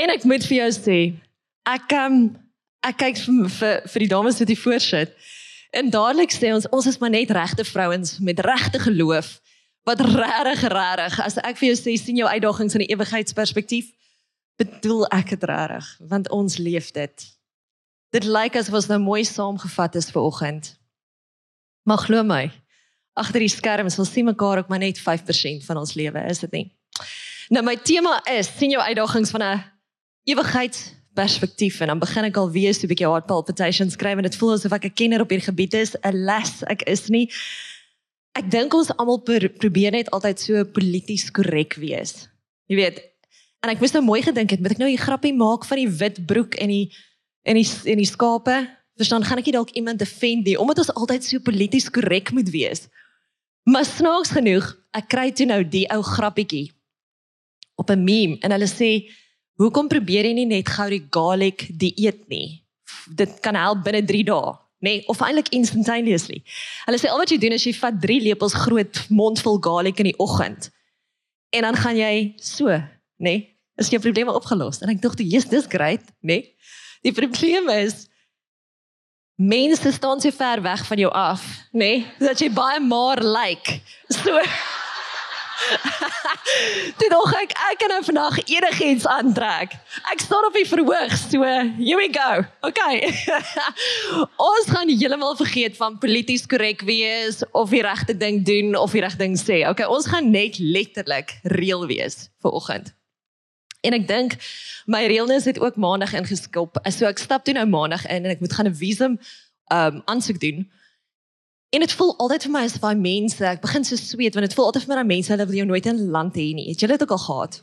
En ek moet vir jou sê, ek um, ek kyk vir, vir vir die dames wat hier voor sit. En dadelik sê ons ons is maar net regte vrouens met regte geloof wat regtig regtig as ek vir jou sê sien jou uitdagings in 'n ewigheidsperspektief bedoel ek dit regtig want ons leef dit. Dit lyk asof ons nou mooi saamgevat is vir oggend. Maar glo my, agter die skerms ons sien mekaar ook maar net 5% van ons lewe, is dit nie? Nou my tema is sien jou uitdagings van 'n ewigheidsperspektief en dan begin ek al weer so 'n bietjie heart palpitations skryf en dit voel asof ek 'n kenner op hierdie gebied is, 'n les ek is nie. Ek dink ons almal probeer net altyd so polities korrek wees. Jy weet, en ek moes nou mooi gedink het, moet ek nou 'n grappie maak van die wit broek en die en die en die skape? Verstaan, gaan ek nie dalk iemand offend nie omdat ons altyd so polities korrek moet wees. Maar snaaks genoeg, ek kry toe nou die ou grappietjie op 'n meme en hulle sê hoekom probeer jy nie net gou die garlic dieet nie? Dit kan help binne 3 dae, nê? Nee, of eintlik instantaneously. Hulle sê al wat jy doen is jy vat 3 lepels groot mondvol garlic in die oggend. En dan gaan jy so, nê? Nee, is jou probleme opgelos. En ek dink, "Jesus, dis great," nê? Nee? Die probleem is mense staan so ver weg van jou af, nê? Nee? Dat jy baie maar lyk. Like. So Dit dog ek ek kan nou vandag enigiets aantrek. Ek staan op die verhoog, so here we go. Okay. Ons gaan heeltemal vergeet van polities korrek wees of die regte ding doen of die regte ding sê. Okay, ons gaan net letterlik reël wees vir oggend. En ek dink my reëlnis het ook maandag ingeskop. So ek stap toe nou maandag in en ek moet gaan 'n visum um aansoek doen. En dit voel altyd vir my as baie mense, ek begin so sweet want dit voel altyd vir my dat mense hulle wil jou nooit in land hê nie. Het julle dit ook al gehad?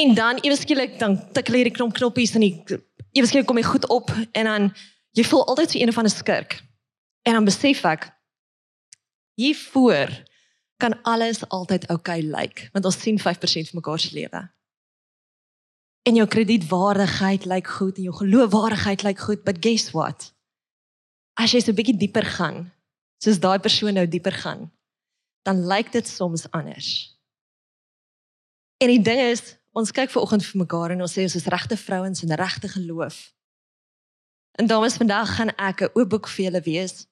En dan ewe skielik dan tik hulle hierdie knop knoppies en ewe skielik kom jy goed op en dan jy voel altyd so een van 'n skurk. En dan besef ek hier voor kan alles altyd oukei okay lyk want ons sien 5% van mekaar se lewe. En jou kredietwaardigheid lyk goed en jou geloofwaardigheid lyk goed, but guess what? As jy so 'n bietjie dieper gaan, soos daai persoon nou dieper gaan, dan lyk dit soms anders. En die ding is, ons kyk ver oggend vir mekaar en ons sê ons is regte vrouens en regte geloof. En dames, vandag gaan ek 'n oop boek vir julle wees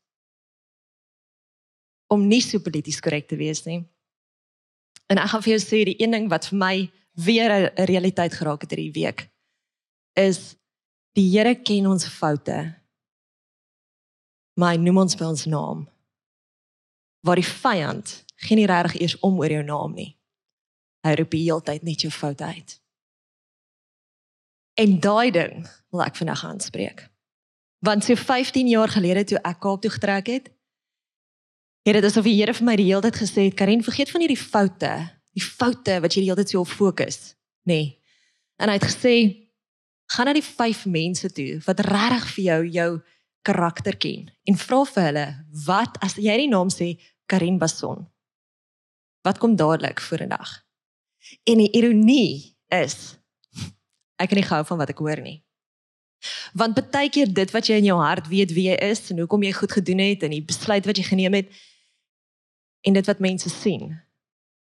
om nie so polities korrek te wees nie. En ek gaan vir jou sê die een ding wat vir my weer 'n realiteit geraak het hierdie week is die Here ken ons foute. Maar hy noem ons by ons naam waar die vyand geen regtig eers om oor jou naam nie. Hy roep die hele tyd net jou foute uit. En daai ding wil ek vandag aanspreek. Want so 15 jaar gelede toe ek Kaap toe getrek het, het dit asof die Here vir my die hele tyd gesê het, "Karen, vergeet van hierdie foute, die foute wat jy die hele tyd so op fokus." Nê. Nee. En hy het gesê, "Gaan na die vyf mense toe wat regtig vir jou jou karakter ken en vra vir hulle wat as jy die naam sê Karin Bason wat kom dadelik vorendag en die ironie is ek kan nie gou van wat ek hoor nie. Want baie keer dit wat jy in jou hart weet wie jy is en hoekom jy goed gedoen het en die besluit wat jy geneem het en dit wat mense sien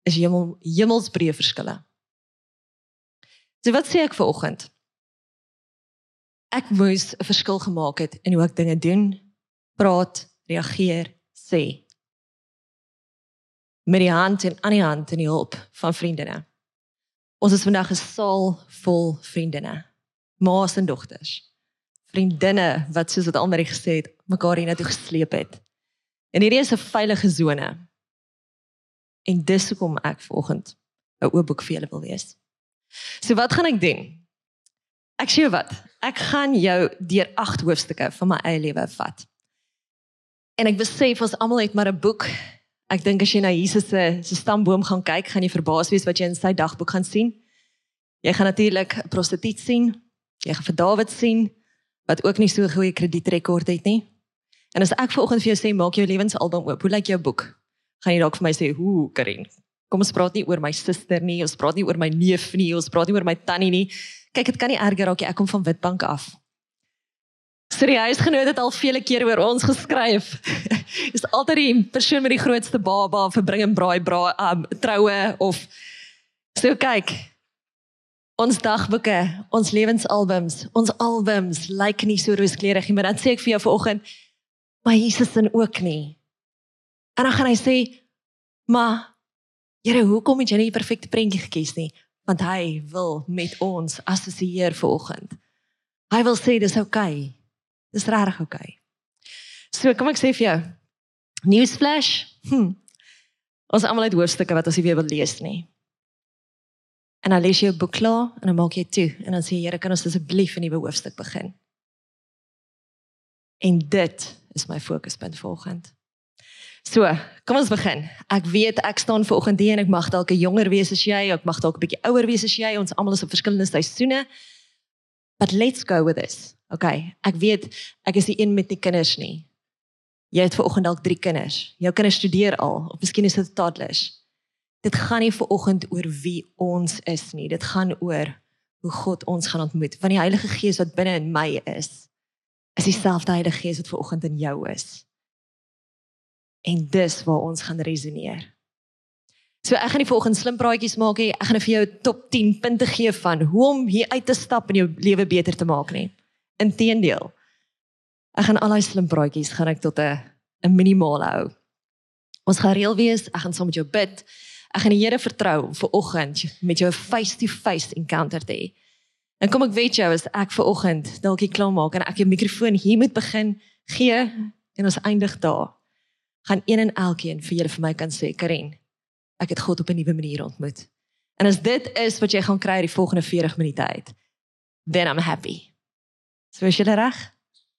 is hemel hemelsbreë verskille. So wat sê ek vir oggend ek moes 'n verskil gemaak het in hoe ek dinge doen, praat, reageer, sê. Met die hand in aan die hand en die hulp van vriendinne. Ons is vandag 'n saal vol vriendinne, ma's en dogters. Vriendinne wat soos wat almal gesê het, mekaar hiernatoe gesleep het. En hierdie is 'n veilige sone. En dis hoekom ek vanoggend 'n oop boek vir julle wil lees. So wat gaan ek doen? Ek sê wat, ek gaan jou deur 8 hoofstukke van my eie lewe vat. En ek besef ons almal het maar 'n boek. Ek dink as jy na Jesus se se stamboom gaan kyk, gaan jy verbaas wees wat jy in sy dagboek gaan sien. Jy gaan natuurlik 'n prostituut sien. Jy gaan vir Dawid sien wat ook nie so 'n goeie kredietrekord het nie. En as ek vanoggend vir jou sê maak jou lewensalbum oop, hoe lyk jou boek? Gaan jy dalk vir my sê, "Hoe, Karin? Kom ons praat nie oor my suster nie, ons praat nie oor my neef nie, ons praat nie oor my tannie nie." kyk dit kan nie erger raak nie. Ek kom van Witbank af. So die huisgenoot het al vele kere oor ons geskryf. Is altyd die persoon met die grootste baba verbring en braai braai um, troue of so kyk. Ons dagboeke, ons lewensalbums, ons albums lyk nie so rooskleurig nie, maar dan sê ek vir jou vanoggend, maar Jesus sin ook nie. En dan gaan hy sê, maar Here, hoekom het jy nie die perfekte prentjie gekies nie? Want hy wil met ons assosieer vanoggend. Hy wil sê dis oukei. Okay. Dis regtig oukei. Okay. So kom ek sê vir jou. Newsflash. Hm. Ons almal het hoofstukke wat ons nie weer wil lees nie. En dan lees jy 'n boek klaar en dan maak jy toe en dan sê Here, kan ons asseblief 'n nuwe hoofstuk begin? En dit is my fokuspunt volgende. So, kom ons begin. Ek weet ek staan ver oggend hier en ek mag dalk 'n jonger wees as jy, ek mag dalk 'n bietjie ouer wees as jy. Ons almal is op verskillende seisoene. But let's go with this. Okay, ek weet ek is die een met die kinders nie. Jy het ver oggend dalk 3 kinders. Jou kinders studeer al of miskien is dit toddlers. Dit gaan nie ver oggend oor wie ons is nie. Dit gaan oor hoe God ons gaan ontmoet. Want die Heilige Gees wat binne in my is, is dieselfde Heilige Gees wat ver oggend in jou is. En dis waar ons gaan resoneer. So ek gaan die volgende slim praatjies maak hê. Ek gaan vir jou top 10 punte gee van hoe om hier uit te stap en jou lewe beter te maak nie. Inteendeel. Ek gaan al daai slim praatjies gaan ek tot 'n 'n minimaal hou. Ons gaan reël wees. Ek gaan saam met jou bid. Ek gaan die Here vertrou om vir oggend met jou face-to-face encounter te hê. En kom ek weet jou as ek vir oggend dalk hier klaar maak en ek jou mikrofoon hier moet begin gee en ons eindig daar gaan een en elkeen vir julle vir my kan sê, Karen, ek het God op 'n nuwe manier ontmoet. En as dit is wat jy gaan kry die volgende 40 minute uit, then I'm happy. So is jy reg?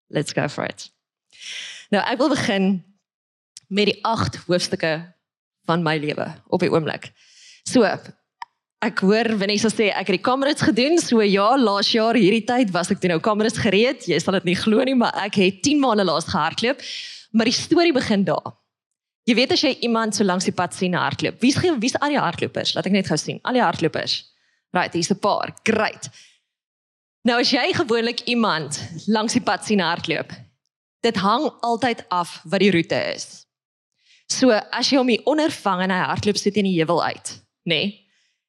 Let's go for it. Nou, ek wil begin met die 8 hoofstukke van my lewe op die oomblik. So, ek hoor Vanessa sê ek het die kamerits gedoen, so ja, laas jaar hierdie tyd was ek toe nou kamerits gereed. Jy sal dit nie glo nie, maar ek het 10 maande laas gehardloop. Maar die storie begin daar. Jy weet as jy iemand so langs die pad sien hardloop. Wie's wie's al die hardlopers? Laat ek net gou sien. Al die hardlopers. Right, hier's 'n paar. Great. Nou as jy gewoonlik iemand langs die pad sien hardloop, dit hang altyd af wat die roete is. So as jy hom hier ondervang en hy hardloop sit in die heuwel uit, nê? Nee,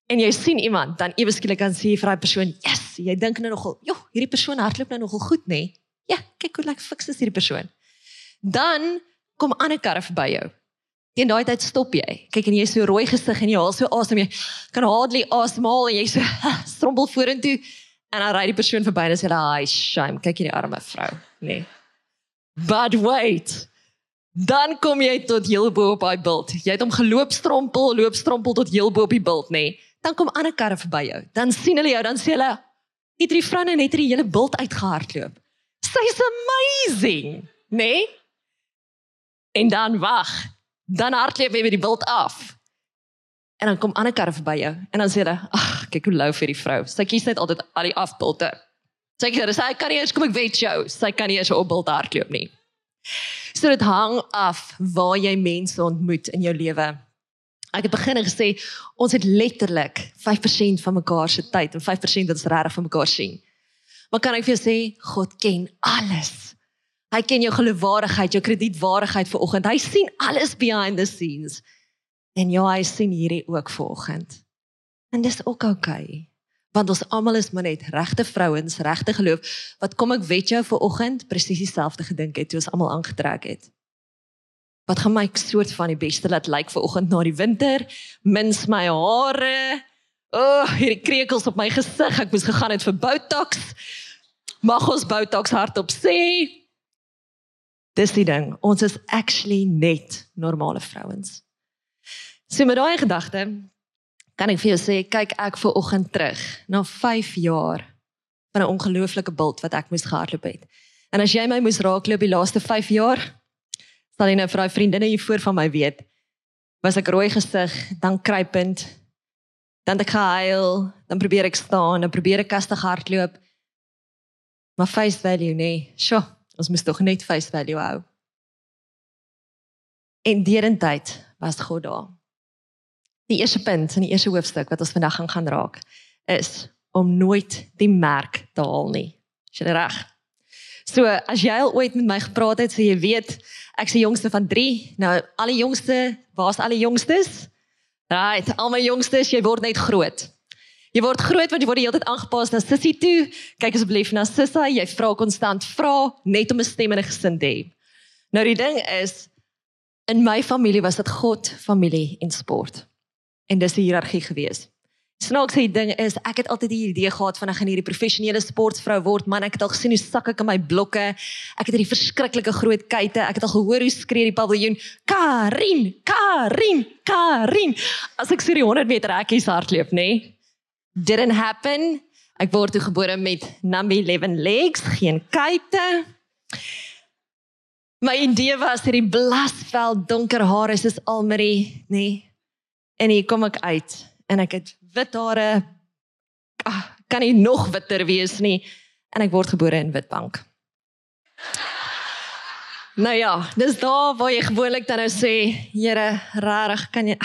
en jy sien iemand, dan ewe skielik kan sê vir daai persoon, "Yes, jy dink nou nogal, joh, hierdie persoon hardloop nou nogal goed, nê?" Nee? Ja, kyk hoe lekker fiks is hierdie persoon dan kom ander karre verby jou. Teen daai tyd stop jy. Kyk en jy is so rooi gesig en jy haal so asem jy kan hardly asemhaal en jy so strompel vorentoe en dan ry die persoon verby en sê hy shame kyk hierdie arme vrou. Nee. But wait. Dan kom jy tot heel bo op daai bult. Jy het hom geloop strompel, loop strompel tot heel bo op die bult nê. Nee. Dan kom ander karre verby jou. Dan sien hulle jou, dan sê hulle het hierdie vrou net hierdie hele bult uitgehardloop. Sy's amazing, nê? Nee? En dan wag. Dan hardloop jy weer die bult af. En dan kom ander karre verby jou en dan sê hulle, "Ag, kyk hoe lou vir die vrou. Sy kies net altyd al die afbulte." Sê jy, "Sy kan nie eens kom ek weet jou. Sy kan nie eens op bult hardloop nie." So dit hang af waar jy mense ontmoet in jou lewe. Ek het begin gesê ons het letterlik 5% van mekaar se tyd en 5% wat ons regtig van mekaar sien. Maar kan ek vir jou sê God ken alles. Hy ken jou geloofwaardigheid, jou kredietwaardigheid vir oggend. Hy sien alles behind the scenes. En ja, hy sien hierdie ook vir oggend. En dis ook oukei. Okay, want ons almal is maar net regte vrouens, regte geloof wat kom ek weet jou vir oggend presies dieselfde gedink het toe ons almal aangetrek het. Wat gaan my soort van die beste laat lyk vir oggend na die winter? Mins my hare. O, oh, hierdie krekels op my gesig. Ek moes gegaan het vir Botox. Mag ons Botox hardop sê? Dis die ding, ons is actually net normale vrouens. So met daai gedagte kan ek vir jou sê, kyk ek ver oggend terug na 5 jaar van 'n ongelooflike bult wat ek moes gehardloop het. En as jy my moes raakloop die laaste 5 jaar, sal jy nou vir daai vriendinne hier voor van my weet, was ek rooi gesig, dan kruipend, dan ek gehuil, dan probeer ek staan, dan probeer ek kastig hardloop. Maar face value nee, sjoe. Ons moet tog net face value hou. En derentyd was God daar. Die eerste punt in die eerste hoofstuk wat ons vandag gaan gaan raak is om nooit die merk te haal nie. Is jy reg? So, as jy al ooit met my gepraat het, so jy weet, ek's die jongste van 3. Nou, al die jongste, waar's al die jongstes? Right, al my jongstes, jy word net groot. Jy word groot want jy word die hele tyd aangepas na sussie toe. Kyk asseblief na Sissa, jy vra konstant vra net om 'n stem in 'n gesin te hê. Nou die ding is in my familie was dit God, familie en sport. En dis 'n hiërargie gewees. Snaakse ding is ek het altyd die idee gehad van ek gaan hierdie professionele sportvrou word, man, ek het al gesien hoe sak ek in my blokke. Ek het hierdie verskriklike groot kuite. Ek het al gehoor hoe skree die paviljoen, "Karin, Karin, Karin." As ek so die 100 meter hekkies hardloop, nê? Nee? Didn't happen. Ek word toe gebore met number 11 legs, geen kuite. My idee was hierdie blasvel donker hare is almarie, nê? Nee? En hier kom ek uit en ek het wit hare. Ag, kan nie nog witter wees nie en ek word gebore in Witbank. Nou ja, dis daar waar jy gewoonlik dan nou sê, Here, rarig kan jy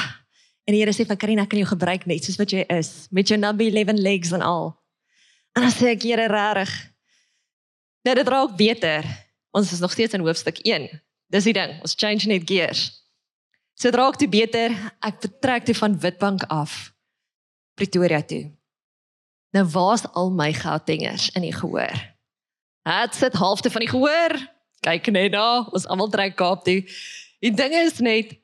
en die Here sê van Karina kan jy gebruik net soos wat jy is met jou number 11 legs en al. En dan sê ek, Here, rarig. Nou dit raak beter. Ons is nog steeds in hoofstuk 1. Dis die ding, ons change net gears. So dit raak toe beter. Ek vertrek toe van Witbank af. Pretoria toe. Nou waar's al my goudtingers in die gehoor? Het sit halfte van die gehoor. Kyk net daar, ons almal trek Kaap toe. Die ding is net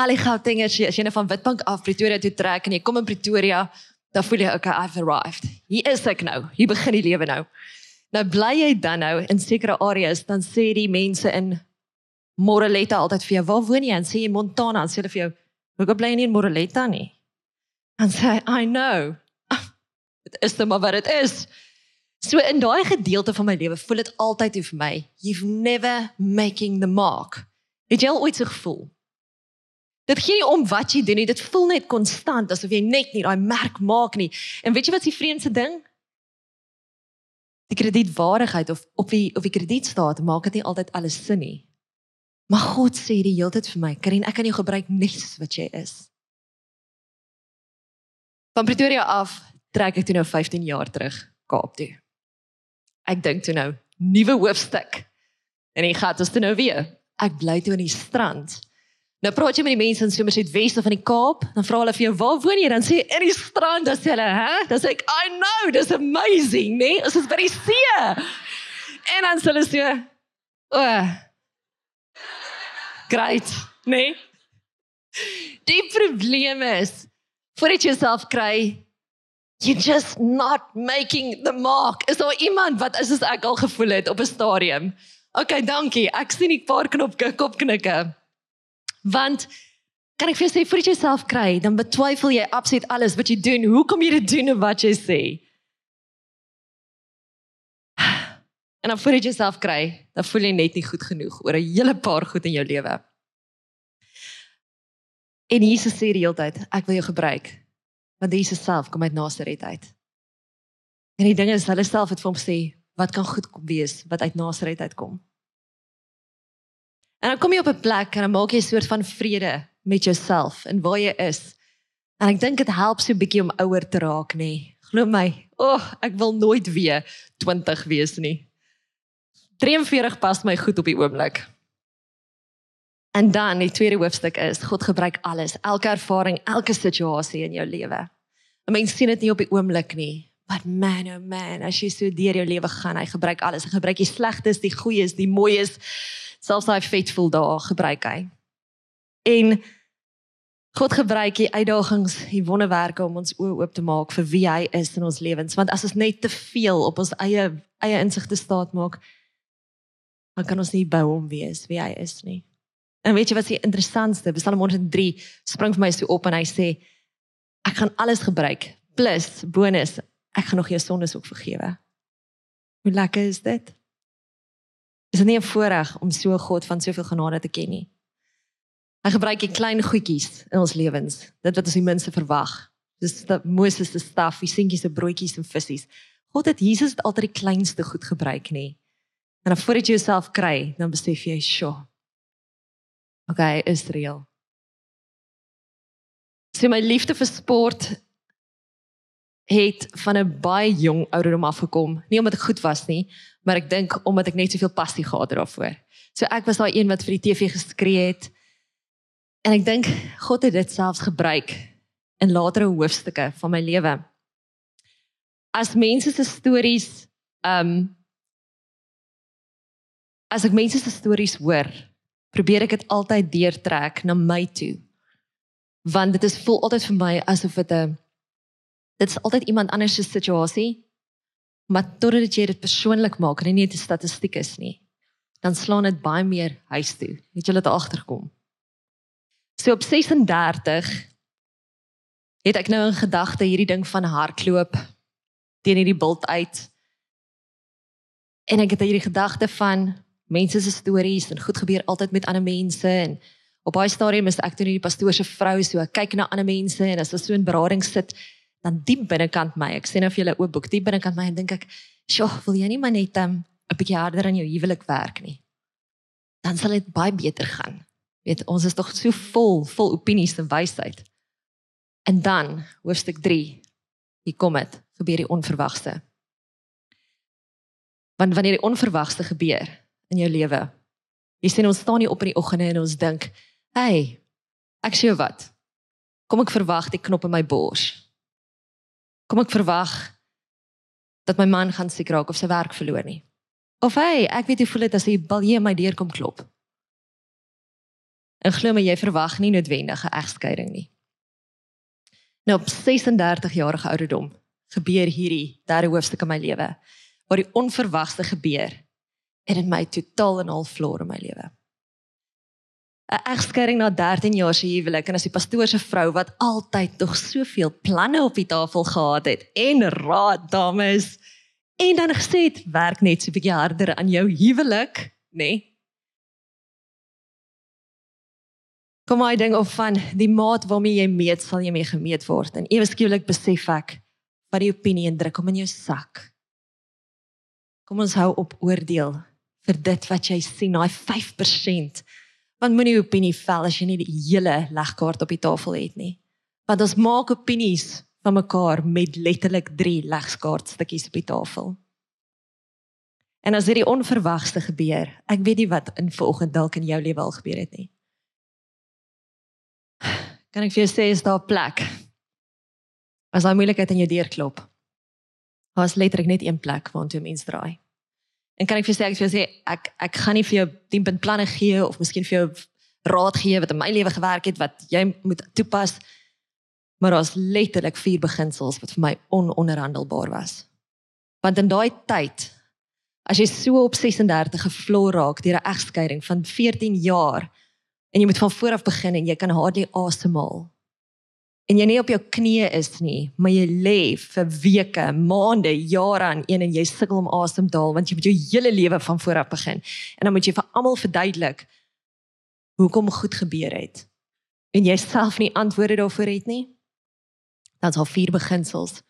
al die goudtingers as jy net van Witbank af Pretoria toe trek en jy kom in Pretoria, dan voel jy okay, I've arrived. Hier is ek nou. Hier begin die lewe nou. Nou bly jy dan nou in sekere areas, dan sê die mense in Moreletta altyd vir jou, "Waar woon jy?" en sê jy Montana, dan sê hulle vir jou, "Hoekom bly jy nie in Moreletta nie?" en sê I know. Dit is net maar wat dit is. So in daai gedeelte van my lewe voel dit altyd vir my, you've never making the mark. Het jy al ooit so gevoel? Dit gee nie om wat jy doen nie, dit voel net konstant asof jy net nie daai merk maak nie. En weet jy wat die vreemdste ding? Die kredietwaardigheid of op die of die kredietstaat maak dit nie altyd alles sin nie. Maar God sê die hele tyd vir my, Karin, ek kan jou gebruik net soos wat jy is. Van Pretoria af trek ek toe nou 15 jaar terug Kaap toe. Ek dink toe nou nuwe hoofstuk. En ek gaan dit nou weer. Ek bly toe in die strand. Nou praat jy met die mense in Somerset West of in die Kaap, dan vra hulle vir jou, "Waar woon jy?" Dan sê jy, "In die strand." Dan sê hulle, "Hè?" Dan sê ek, "I know, this amazing, nee, dit is by die see." En dan sê hulle so, "O. Oh, great, nee." Die probleem is, voordat jy jouself kry you just not making the mark. Is daar iemand wat is as ek al gevoel het op 'n stadium? OK, dankie. Ek sien 'n paar knopke kopknikke. Want kan ek vir jou sê voordat jy jouself kry, dan betwyfel jy absoluut alles wat jy doen. Hoekom jy dit doen en wat jy sê? En dan voordat jy jouself kry, dan voel jy net nie goed genoeg oor 'n hele paar goed in jou lewe. En Jesus sê die hele tyd, ek wil jou gebruik. Want Jesus self kom uit Nasaret uit. En die ding is, hulle self het vir hom sê, wat kan goed kom wees wat uit Nasaret uitkom? En dan kom jy op 'n plek en dan maak jy 'n soort van vrede met jouself en waar jy is. En ek dink dit help so 'n bietjie om ouer te raak, nê. Nee. Glo my, o, oh, ek wil nooit weer 20 wees nie. 43 pas my goed op die oomblik. En dan die tweede hoofstuk is God gebruik alles, elke ervaring, elke situasie in jou lewe. 'n Mens sien dit nie op die oomblik nie, but man oh man, as jy so deur jou lewe gaan, hy gebruik alles. Hy gebruik die slegtes, die goeies, die mooies, selfs daai faithful dae gebruik hy. En God gebruik die uitdagings, die wonderwerke om ons oë oop te maak vir wie hy is in ons lewens, want as ons net te veel op ons eie eie insigte staat maak, dan kan ons nie bou hom wees wie hy is nie. En weet jy wat die interessantste, Psalm 103 spring vir my so op en hy sê ek gaan alles gebruik plus bonus, ek gaan nog jou sondes ook vergewe. Hoe lekker is dit? Is dit nie 'n voorreg om so 'n God van soveel genade te ken nie? Hy gebruik die klein goedjies in ons lewens, dit wat ons die minste verwag. Dis die Moses se staf, die seentjies se broodjies en visse. God het Jesus het altyd die kleinste goed gebruik, nê? En dan voordat jy jouself kry, dan besef jy, "Sjoe, Okay, Israel. So my liefde vir sport het van 'n baie jong ouderdom af gekom. Nie omdat ek goed was nie, maar ek dink omdat ek net soveel passie gehad het daarvoor. So ek was daai een wat vir die TV geskree het. En ek dink God het dit selfs gebruik in latere hoofstukke van my lewe. as mense se stories um as ek mense se stories hoor, probeer ek dit altyd deurtrek na my toe. Want dit is voel altyd vir my asof dit 'n dit is altyd iemand anders se situasie. Maar totdat jy dit persoonlik maak en nie net 'n statistiek is nie, dan slaan dit baie meer huis toe. Het jy dit agterkom? So op 36 het ek nou in gedagte hierdie ding van hardloop teen hierdie bult uit. En ek het hierdie gedagte van mense se stories en goed gebeur altyd met ander mense en op baie stadium is ek toe nie die pastoor se vrou so kyk na ander mense en as ons so in berading sit dan diep binnekant my ek sê nou vir julle oop boek diep binnekant my en dink ek sjoe wil jy nie maar net um, 'n bietjie harder aan jou huwelik werk nie dan sal dit baie beter gaan weet ons is tog so vol vol opinies en wysheid en dan hoofstuk 3 hier kom dit gebeur die onverwagte want wanneer die onverwagte gebeur in jou lewe. Jy sien ons staan hier op in die oggende en ons dink, "Hey, ek sê wat? Kom ek verwag die knop in my bors? Kom ek verwag dat my man gaan siek raak of sy werk verloor nie? Of hey, ek weet hoe voel dit as hy balje my deur kom klop?" En glo my, jy verwag nie noodwendige egskeiding nie. Nou op 36 jarige ouderdom gebeur hierdie derde hoofstuk in my lewe waar die onverwagte gebeur het dit my totaal en al verloor in my lewe. 'n Egskeiding na 13 jaar se huwelik en as die pastoor se vrou wat altyd tog soveel planne op die tafel gehad het en raad dames en dan gesê het werk net so 'n bietjie harder aan jou huwelik, nê? Nee? Kom maar ding of van die maat waarmee jy meet sal jy mee gemeet word en ewe skielik besef ek wat die opinie indruk om in jou sak. Kom ons hou op oordeel vir dit wat jy sien, daai 5%. Want moenie opinie vel as jy nie die hele legkaart op die tafel het nie. Want ons maak opinies van mekaar met letterlik 3 legkaartstukkies op die tafel. En as hierdie onverwagte gebeur, ek weet nie wat in vanoggend dalk in jou lewe al gebeur het nie. Kan ek vir jou sê is daar 'n plek? As daai moeilikheid aan jou deur klop. Daar is letterlik net een plek waar jy mens draai. En kan ek vir sê ek vir sê ek ek gaan nie vir jou 10 punt planne gee of miskien vir jou raad gee wat in my lewe gewerk het wat jy moet toepas. Maar daar's letterlik vier beginsels wat vir my ononderhandelbaar was. Want in daai tyd as jy so op 36 gevloer raak deur 'n egskeiding van 14 jaar en jy moet van voor af begin en jy kan hardly asemhaal en jy nie op jou knieë is nie, maar jy lê vir weke, maande, jare aan een en jy sukkel om asem te haal want jy moet jou hele lewe van voor af begin. En dan moet jy vir almal verduidelik hoekom goed gebeur het. En jy self nie antwoorde daarvoor het nie. Dan's al vier beginsels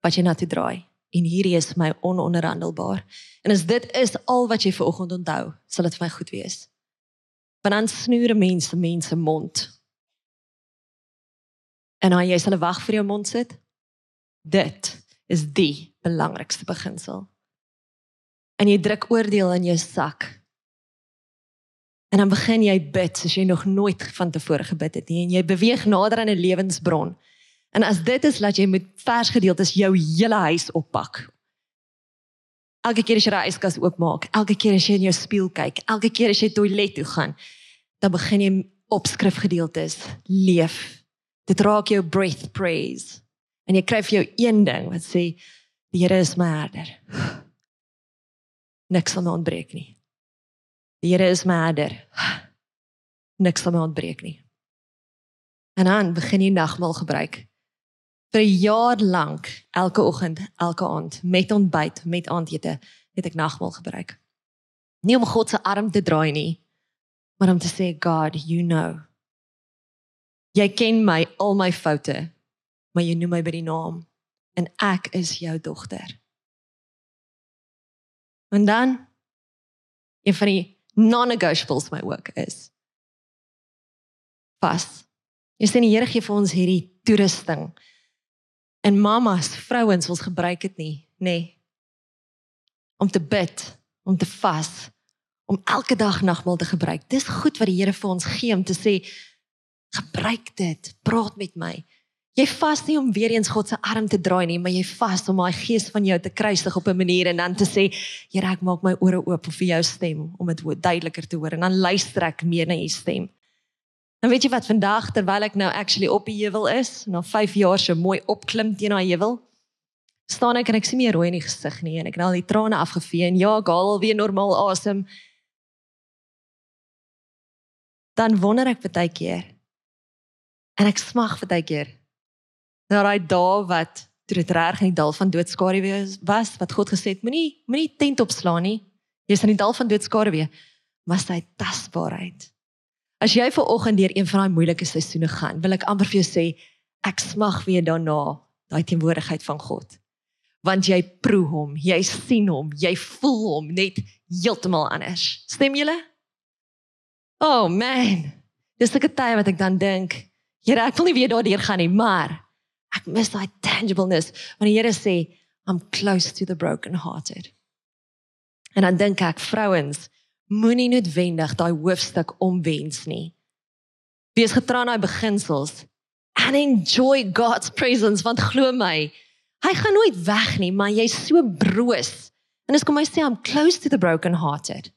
wat jy na toe draai. En hierdie is my ononderhandelbaar. En as dit is al wat jy vanoggend onthou, sal dit vir my goed wees. Want dan snoer mense mense mond en dan jy sal wag vir jou mond sit. Dit is die belangrikste beginsel. En jy druk oordeel in jou sak. En dan begin jy bid soos jy nog nooit van tevore gebid het nie en jy beweeg nader aan 'n lewensbron. En as dit is dat jy moet vers gedeeltes jou hele huis oppak. Elke keer as jy daai yskas oopmaak, elke keer as jy in jou spieël kyk, elke keer as jy toilet toe gaan, dan begin jy opskrifgedeeltes leef dit raak jou breath praise. En jy kry vir jou een ding wat sê die Here is my herder. Niks sal my ontbreek nie. Die Here is my herder. Niks sal my ontbreek nie. En dan begin jy nagmaal gebruik. Vir 'n jaar lank elke oggend elke aand met ontbyt met aandete het ek nagmaal gebruik. Nie om God se arm te draai nie maar om te sê God you know Jy ken my al my foute, maar jy noem my by die naam en ek is jou dogter. En dan een van die non-negotiables my ook is vas. Jy sien die Here gee vir ons hierdie toerusting. En mamas, vrouens, ons gebruik dit nie, nê. Nee. Om te bid, om te vas, om elke dag nagmaal te gebruik. Dis goed wat die Here vir ons gee om te sê gebruik dit, praat met my. Jy vas nie om weer eens God se arm te draai nie, maar jy vas om daai gees van jou te kruisig op 'n manier en dan te sê, Here, ek maak my ore oop vir jou stem om dit duideliker te hoor en dan luister ek meer na u stem. En weet jy wat vandag terwyl ek nou actually op die heuwel is, na 5 jaar so mooi opklim teen daai heuwel, staan ek en ek sien nie rooi in die gesig nie en ek het al die trane afgevee en ja, ek haal weer normaal asem. Dan wonder ek baie keer en ek smag baie keer na daai dae wat toe dit reg in die dal van doodskaduwee was wat God gesê het moenie moenie tent opslaan nie. Jy's in die dal van doodskaduwee was hy tasbaarheid. As jy ver oggend deur een van daai moeilike seisoene gaan wil ek amper vir jou sê ek smag weer daarna daai teenwoordigheid van God. Want jy proe hom jy sien hom jy voel hom net heeltemal anders. Stem julle? Oh man. Dis 'n tyd wat ek dan dink Here ek wil nie weer daardeur gaan nie maar Ek mis daai tangibleness wanneer die Here sê I'm close to the broken-hearted. En dan dink ek vrouens moenie noodwendig daai hoofstuk omwens nie. Wees getrou aan daai beginsels and enjoy God's presence want glo my, hy gaan nooit weg nie, maar jy's so broos. En as kom hy sê I'm close to the broken-hearted.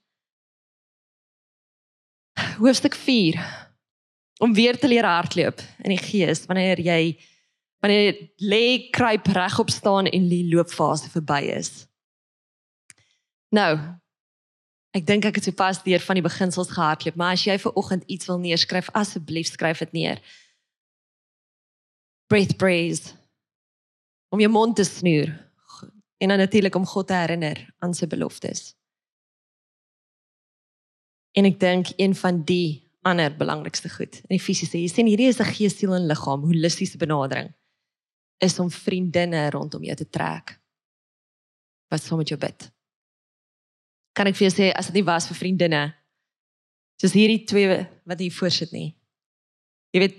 Hoofstuk 4 om weer te leer hardloop in die gees wanneer jy wanneer lê kruip regop staan en die loopfase verby is. Nou, ek dink ek het sopas deur van die beginsels gehardloop, maar as jy vir oggend iets wil neerskryf, asseblief skryf dit neer. Breath praise. Om jou mond te snoer en dan natuurlik om God te herinner aan sy beloftes. En ek dink een van die ander belangrikste goed in die fisiese, jy sien hierdie is 'n gees, siel en liggaam holistiese benadering is om vriendinne rondom jou te trek. Wat sou met jou bid? Kan ek vir jou sê as dit nie was vir vriendinne, soos hierdie twee wat hier voor sit nie. Jy weet,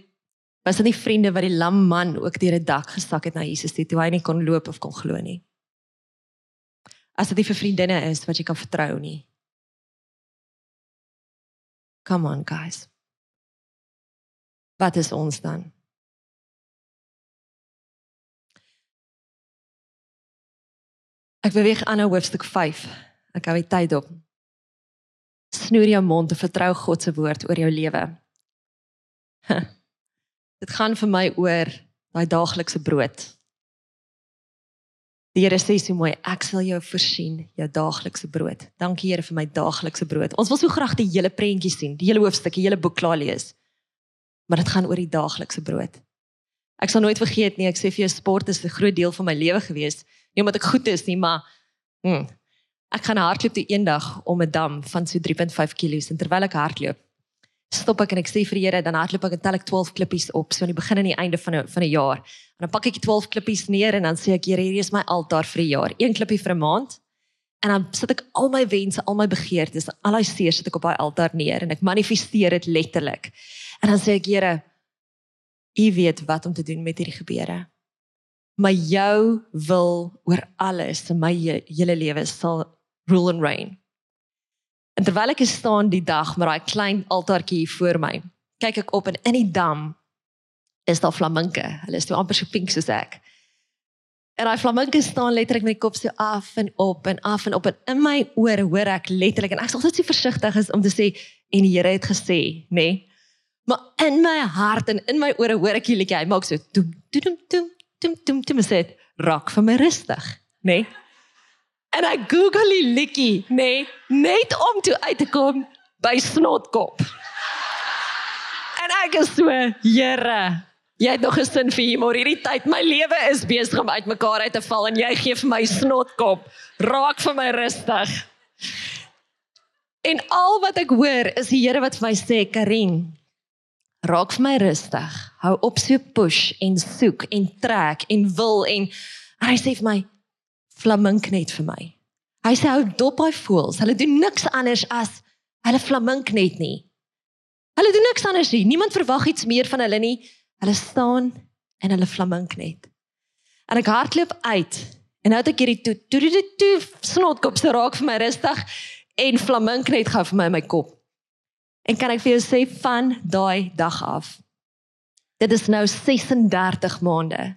was dit nie vriende wat die lam man ook deur 'n dak gestak het na Jesus toe, toe hy nie kon loop of kon glo nie. As dit nie vir vriendinne is wat jy kan vertrou nie. Come on guys. Wat is ons dan? Ek beweeg aan na hoofstuk 5. Ek hou die tyd op. Snoer jou mond en vertrou God se woord oor jou lewe. Dit gaan vir my oor daai daaglikse brood. Die Here sê so mooi, ek sal jou voorsien, jou daaglikse brood. Dankie Here vir my daaglikse brood. Ons wil so graag die hele prentjie sien, die hele hoofstuk, die hele boek klaar lees. Maar dit gaan oor die daaglikse brood. Ek sal nooit vergeet nie, ek sê vir jou sport is 'n groot deel van my lewe gewees nie omdat ek goed is nie, maar hm, ek gaan hardloop die eendag om 'n dam van so 3.5 kg en terwyl ek hardloop, stop ek en ek sê vir die Here, dan hardloop ek en tel ek 12 klippies op, so aan die begin en die einde van 'n van 'n jaar. En dan pak ek die 12 klippies neer en dan sê ek, Here, hierdie is my altaar vir die jaar. Een klippie vir 'n maand. En dan sit ek al my wense, al my begeertes, al my seer sit ek op daai altaar neer en ek manifesteer dit letterlik. En dan sê ek, Here, U weet wat om te doen met hierdie gebeure maar jou wil oor alles in my hele lewe sal rule and reign. En terwyl ek staan die dag met daai klein altaartjie voor my, kyk ek op en in die dam is daar flaminke. Hulle is toe amper so pink soos ek. En daai flaminke staan letterlik met die kop so af en op en af en op en in my ore hoor ek letterlik en ek sal net so versigtig is om te sê en die Here het gesê, nê? Nee? Maar in my hart en in my ore hoor ek hierdie liedjie, hy maak so toem toem toem toe toe toe sê raak vir my rustig, nê? Nee? En ek Google die liedjie, nê, nee, net om toe uit te kom by snotkop. En ek so, Here, jy het nog 'n sin vir humor hierdie tyd. My lewe is besig om uitmekaar uit te val en jy gee vir my snotkop. Raak vir my rustig. En al wat ek hoor is die Here wat vir my sê, Karin, raak vir my rustig. Hou op so push en soek en trek en wil en, en hy sê vir my flamink net vir my. Hy sê hou dop hy voels. Hulle doen niks anders as hulle flamink net nie. Hulle doen niks anders nie. Niemand verwag iets meer van hulle nie. Hulle staan en hulle flamink net. En ek hardloop uit en nou het ek hierdie toe toe toe toe snotkop se raak vir my rustig en flamink net gou vir my in my kop. En kan ek vir jou sê van daai dag af Dit is nou 36 maande.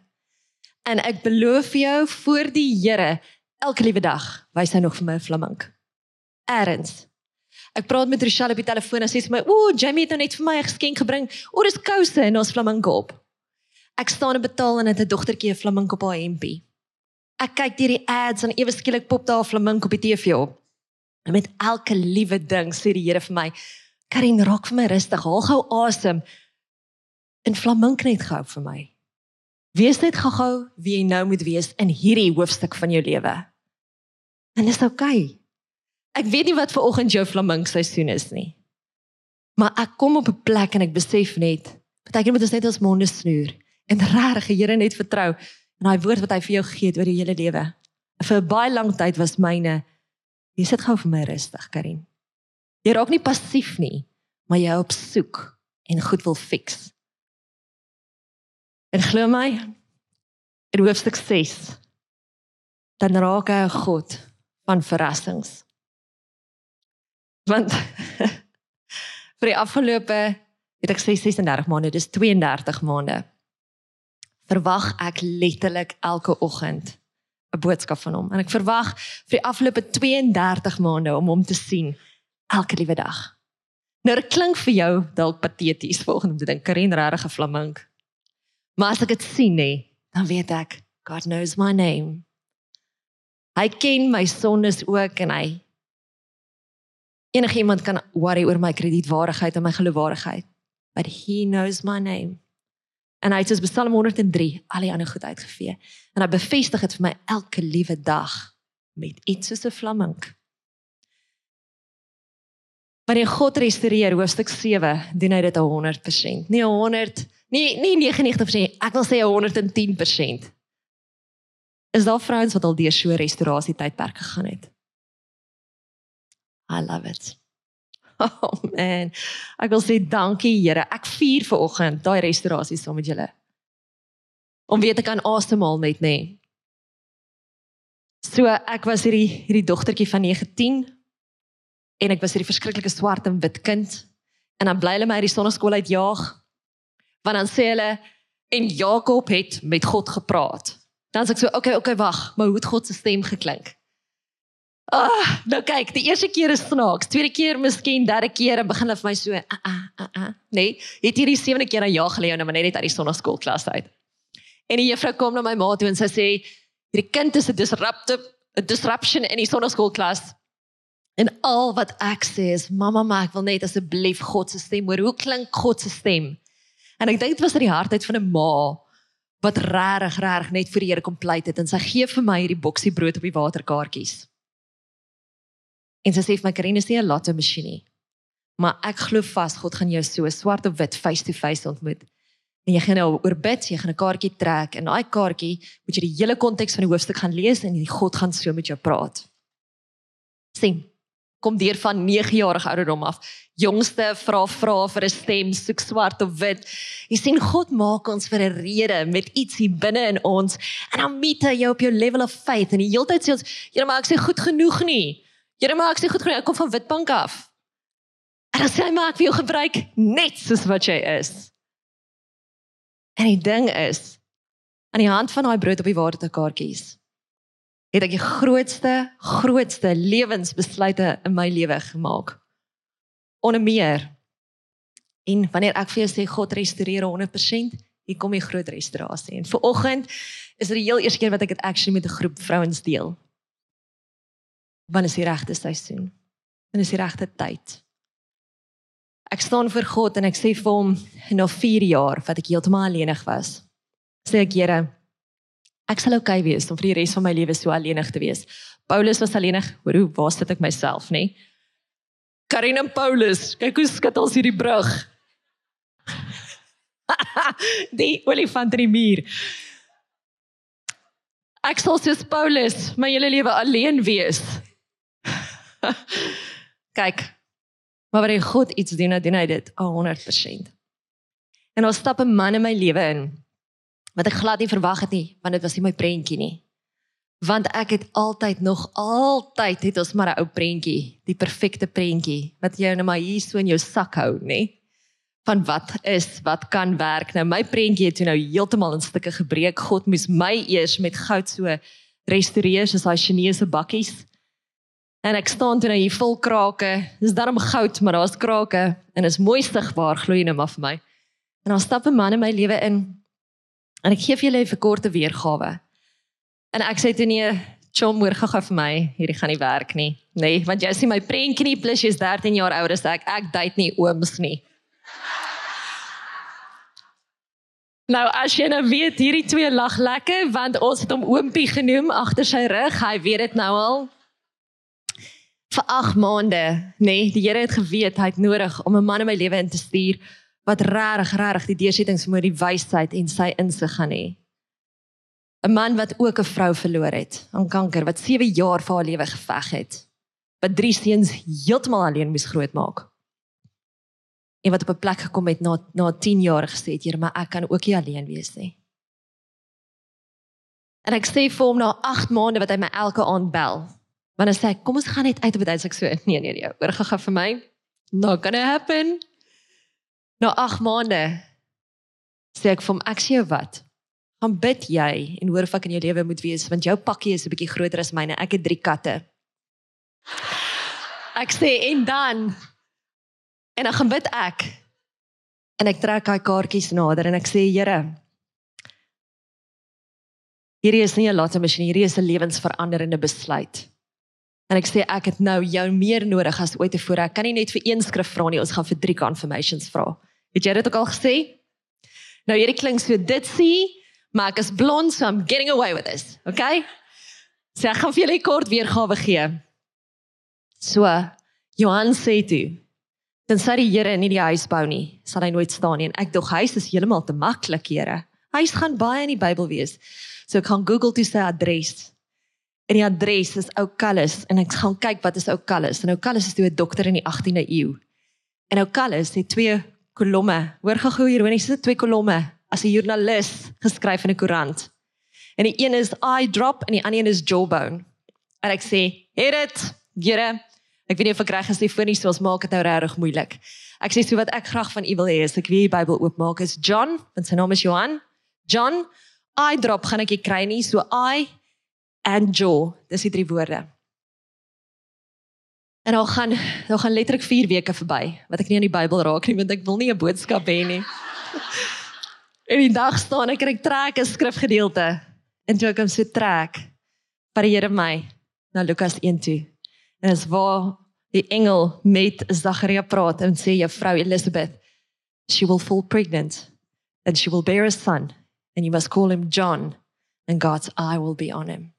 En ek beloof jou voor die Here, elke liewe dag wys hy nog vir my 'n flamink. Erns. Ek praat met Rochelle op die telefoon en sy sê my, "Ooh, Jamie het nou net vir my 'n geskenk gebring. O, dis kouse en ons flamink op." Ek staan en betaal en het 'n dogtertjie 'n flamink op haar hempie. Ek kyk deur die ads en ewe skielik pop daar 'n flamink op die TV op. En met elke liewe ding sê die Here vir my, "Karin, raak vir my rustig. Haal gou asem." En flamink net gou vir my. Wees net gou-gou wie jy nou moet wees in hierdie hoofstuk van jou lewe. En dis oukei. Okay. Ek weet nie wat ver oggend jou flamink seisoen is nie. Maar ek kom op 'n plek en ek besef net, baie keer moet ons net ons monde snoer en regtig die Here net vertrou en daai woord wat hy vir jou gegee het oor jou hele lewe. Vir baie lang tyd was myne jy sit gou vir my rustig, Karin. Jy raak nie passief nie, maar jy op soek en goed wil fix. En glo my, in hoofstuk 6 dan raak hy 'n God van verrassings. Want vir die afgelope het ek sê 36 maande, dis 32 maande verwag ek letterlik elke oggend 'n boodskap van hom en ek verwag vir die afgelope 32 maande om hom te sien elke liewe dag. Nou dit klink vir jou dalk pateties volgens om te dink Karen regtig 'n flamink. Maar as ek dit sien nê, dan weet ek God knows my name. Hy ken my sondes ook en hy enige iemand kan worry oor my kredietwaardigheid en my geloofwaardigheid, but he knows my name. En hy het soos Psalm 103 al die ander goed uitgevee. En hy bevestig dit vir my elke liewe dag met iets soos 'n flamink. Wanneer God restoreer hoofstuk 7, doen hy dit 100%. Nie 100, nie nie 99%, ek wil sê 110%. Is daar vrouens wat al deur so 'n restaurasie tydperk gegaan het? I love it. Oh man. Ek wil sê dankie Here. Ek vier ver oggend daai restaurasie saam met julle. Om weet ek kan asemhaal net nê. Nee. So ek was hierdie hierdie dogtertjie van 19 en ek was hierdie verskriklike swart en wit kind en dan bly hulle my uit die sonneskool uitjaag. Want dan sê hulle en Jakob het met God gepraat. Dan sê ek so, okay, okay, wag, maar hoe het God se stem geklink? Ah, oh, nou kyk, die eerste keer is snaaks, tweede keer miskien, derde keer en begin hulle vir my so, ah ah ah, ah nee, het hierdie sewende keer aan jaag gelê nou maar net uit die sonnaskoolklas uit. En die juffrou kom na my ma toe en sy sê, hierdie kind is 'n disruptive, 'n disruption in die sonnaskoolklas. En al wat ek sê is, mamma, maar ek wil net asseblief God se stem hoor. Hoe klink God se stem? En ek dink dit was uit die hartheid van 'n ma wat regtig regtig net vir die Here kom pleit het en sy gee vir my hierdie boksie brood op die waterkaartjies. En sy sê vir my Karine is nie 'n lotto masjien nie. Maar ek glo vas God gaan jou so swart op wit face to face ontmoet. En jy gaan nou oor bid, jy gaan 'n kaartjie trek en daai kaartjie moet jy die hele konteks van die hoofstuk gaan lees en God gaan so met jou praat. Sien. Kom deur van 9 jarige ouderdom af. Jongste vra vra vir 'n stem, soek swart op wit. Jy sien God maak ons vir 'n rede met iets hier binne in ons en dan meet hy jou op jou level of faith en die hele tyd sê ons, "Here, maar ek sê goed genoeg nie." Here maar ek sê goed genoeg, ek kom van Witbank af. En dan sê hy maar ek wil jou gebruik net soos wat jy is. En die ding is aan die hand van daai brood op die waterkaartjies het ek die grootste grootste lewensbesluite in my lewe gemaak. Onder meer en wanneer ek vir jou sê God restoreer 100%, hier kom die groot restaurasie. En vir oggend is dit die heel eerste keer wat ek dit actually met 'n groep vrouens deel wanneer is die regte seisoen? Wanneer is die regte tyd? Ek staan voor God en ek sê vir hom na 4 jaar wat ek heeltemal alleenig was. Sê ek Here, ek sal oukei okay wees om vir die res van my lewe so alleenig te wees. Paulus was alleenig. Hoor hoe waar sit ek myself, nê? Karin en Paulus, kyk hoe skud ons hierdie brug. die olifant in die muur. Ek sal soos Paulus my hele lewe alleen wees. Kyk. Maar wanneer God iets doen, dan hy dit 100%. En ons stap 'n man in my lewe in wat ek glad nie verwag het nie, want dit was nie my prentjie nie. Want ek het altyd nog altyd het ons maar 'n ou prentjie, die perfekte prentjie wat jy nou maar hier so in jou sak hou, nê? van wat is, wat kan werk. Nou my prentjie het toe nou heeltemal in stukke gebreek. God moes my eers met goud so restoreer soos daai Chinese bakkies. En ek staan toe nou hier vol krake. Dis darm goud, maar daar's krake en is mooi sigbaar gloei net maar vir my. En dan stap 'n man in my lewe in. En ek gee vir julle 'n korte weergawe. En ek sê toe nee, chom moer gou vir my, hierdie gaan nie werk nie. Nee, want jy sien my prentjie nie plus jy's 13 jaar ouer as ek. Ek date nie ooms nie. Nou as jy nou weet hierdie twee lag lekker want ons het hom oompie genoem agter sy rug. Hy weet dit nou al. Vir 8 maande, nê, nee, die Here het geweet hy het nodig om 'n man in my lewe in te stuur wat regtig regtig die deursettingsvermoë, die wysheid en sy insig gaan hê. 'n Man wat ook 'n vrou verloor het aan kanker, wat 7 jaar vir haar lewe geveg het. Wat drie seuns heeltemal alleen moes grootmaak en wat op 'n plek gekom het na na 10 jaar gesê het Here, maar ek kan ook nie alleen wees nie. En ek sê vir hom na 8 maande wat hy my elke aand bel. Hy sê kom ons gaan net uit op dit ek so nee nee nee, oor gegaan vir my. Not gonna happen. Na 8 maande sê ek vir hom ek sê wat? Gaan bid jy en hoor of ek in jou lewe moet wees want jou pakkie is 'n bietjie groter as myne. Ek het 3 katte. Ek sê en dan En dan gaan bid ek. En ek trek daai kaartjies nader en ek sê Here, hierdie is nie 'n lotte masjien, hierdie is 'n lewensveranderende besluit. En ek sê ek het nou jou meer nodig as ooit tevore. Ek kan nie net vir een skrif vra nie, ons gaan vir drie confirmations vra. Het jy dit ook al gesê? Nou hierdie klink so dit sê, maar ek is blond, so I'm getting away with this. Okay? Sê ek gaan vir julle kort weergawe gee. So, Johan sê toe, Tensy die Here nie die huis bou nie, sal hy nooit staan nie. En ek dog huis is heeltemal te maklik, Here. Huis gaan baie in die Bybel wees. So ek gaan Google toe sy adres. En die adres is Ou Kallis en ek gaan kyk wat is Ou Kallis. En Ou Kallis is toe 'n dokter in die 18de eeu. En Ou Kallis het twee kolomme. Hoor gou ironies, dit twee kolomme as 'n joernalis geskryf in 'n koerant. En die een is eye drop en die ander een is jawbone. En ek sê, "Het dit, Here, Ek weet nie of ek reg voor nie soos maak dit nou regtig moeilik. Ek sê so wat ek graag van u wil hê is ek wil die Bybel oopmaak is John, want sy naam is Johan. John, I drop gaan ek kry nie so I and Joe. Dis die drie woorde. En al gaan al gaan letterlik 4 weke verby wat ek nie aan die Bybel raak nie want ek wil nie 'n boodskap hê nie. en die dag staan ek en ek trek 'n skrifgedeelte en toe ek hom so trek, vat die Here my na Lukas 1 toe. En dis waar die engel met Zacharia praat en sê juffrou Elizabeth she will fall pregnant and she will bear a son and you must call him John and God's eye will be on him.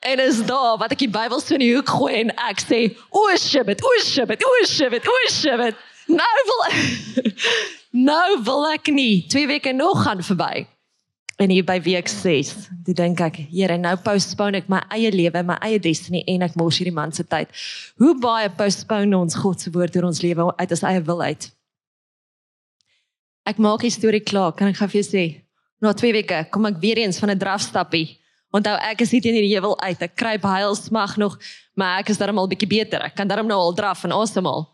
En is daar wat ek die Bybel so in die hoek gooi en ek sê o shibit o shibit o shibit o shibit nou wil nou wil ek nie twee weke nog gaan verby en hier by week 6, toe dink ek, Here, nou postpone ek my eie lewe, my eie destiny en ek mors hierdie man se tyd. Hoe baie postpone ons God se woord oor ons lewe uit as eie wil uit? Ek maak die storie klaar, kan ek gou vir jou sê? Na 2 weke kom ek weer eens van 'n drafstappie. Onthou ek is nie teen die heuwel uit. Ek kruip heil smag nog, maar ek is darm al bietjie beter. Ek kan darm nou al draf en asemhaal.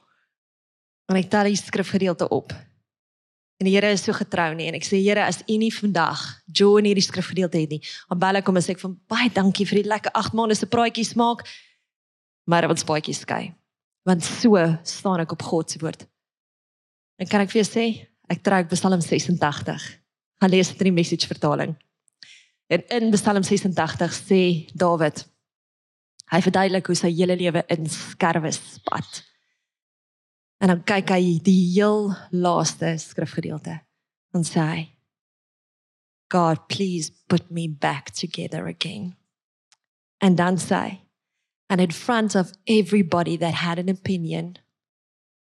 En ek tel die skrifgedeelte op. En die Here is so getrou nie en ek sê Here as U nie vandag Joe in hierdie skrifgedeelte het nie, dan bel ek hom en sê ek van baie dankie vir die lekker 8 maande se praatjies maak. Maar wat spaatjies skei. Want so staan ek op God se woord. En kan ek vir jou sê, ek trek Psalm 86. Gaan lees dit in die message vertaling. En in Psalm 86 sê Dawid hy verduidelik hoe sy hele lewe in skerwe spat. En dan kyk hy die heel laaste skrifgedeelte. Dan sê hy: God, please put me back together again. And dan sê and in front of everybody that had an opinion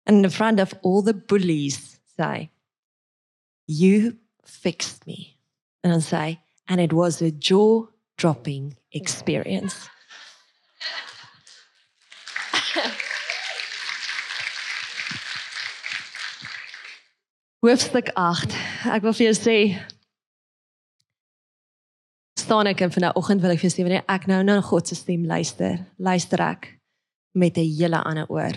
and in front of all the bullies say you fixed me and I say and it was a jaw dropping experience Hoofstuk 8. Ek wil vir jou sê staan ek en vanoggend wil ek vir jou sê wanneer ek nou na God se stem luister, luister ek met 'n hele ander oor.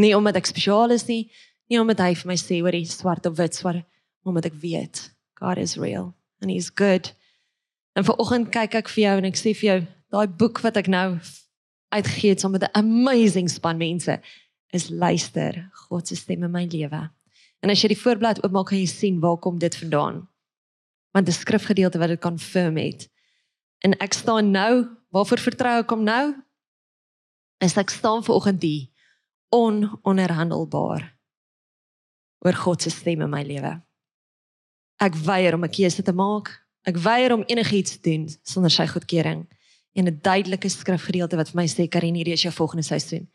Nie omdat ek spesiaal is nie, Nie omdat hy vir my sê oor die swart of wit swart, maar omdat ek weet God is real and he's good. En vanoggend kyk ek vir jou en ek sê vir jou, daai boek wat ek nou uitgegee het saam met 'n amazing span mense is luister God se stem in my lewe. En as jy die voorblad oopmaak, kan jy sien waar kom dit vandaan. Want 'n skrifgedeelte wat dit confirm het. En ek staan nou, waarvoor vertrou ek hom nou? Is ek staan vanoggend hier ononderhandelbaar oor God se stem in my lewe. Ek weier om 'n keuse te maak. Ek weier om enigiets te doen sonder sy goedkeuring en 'n duidelike skrifgedeelte wat vir my sê Karin hierdie is jou volgende seisoen.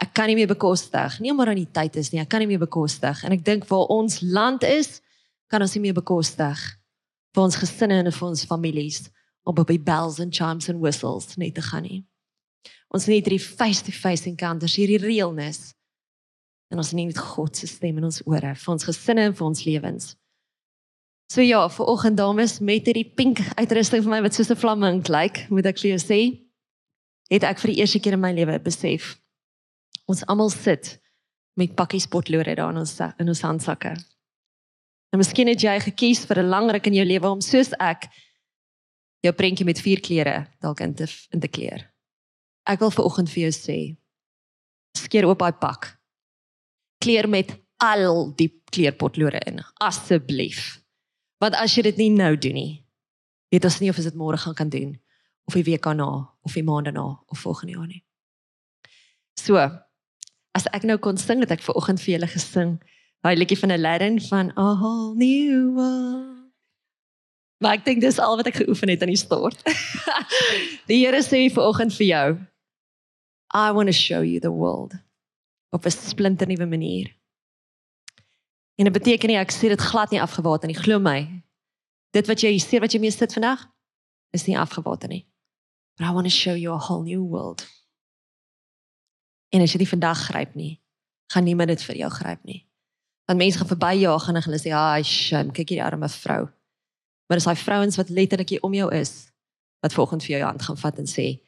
Ek kan nie meer bekostig nie omdat daar nie tyd is nie. Ek kan nie meer bekostig en ek dink waar ons land is, kan ons nie meer bekostig vir ons gesinne en vir ons families om op die bells and chimes and whistles net te gaan nie. Ons need hierdie face-to-face encounters, hierdie realness. En ons need God se stem in ons ore vir ons gesinne en vir ons lewens. So ja, vir oggend dames met hierdie pink uitrusting vir my wat soos 'n flaming lyk, moet ek vir jou sê, het ek vir die eerste keer in my lewe besef ons almal sit met pakkies potlode daar in ons in ons handsakke. En miskien het jy gekies vir 'n lang ruk in jou lewe om soos ek jou prentjie met vier kleure dalk in te in te kleur. Ek wil vir oggend vir jou sê, skeer oop daai pak. Kleur met al die kleurpotlode in, asseblief. Want as jy dit nie nou doen nie, weet ons nie of ons dit môre gaan kan doen of die week daarna of die maand daarna of volgende jaar nie. So, as ek nou kon sing het ek ver oggend vir julle gesing, daai liedjie van Aladdin van A Whole New World. Maar ek dink dis al wat ek geoefen het in die stort. die Here sê vir oggend vir jou, I want to show you the world op 'n splinternuwe manier. En dit beteken nie ek sê dit glad nie afgewater nie, glo my. Dit wat jy sê wat jy mee sit vandag is nie afgewater nie. But I want to show you a whole new world. En as jy dit vandag gryp nie, gaan niemand dit vir jou gryp nie. Want mense gaan verbyjaag en hulle sê, "Ag, shame, kyk hierdie arme vrou." Maar dis daai vrouens wat letterlik hier om jou is wat volgens vir jou hand gaan vat en sê,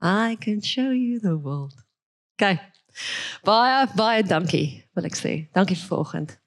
"I can show you the world." Okay. Baie baie dankie, wil ek sê. Dankie vir vanoggend.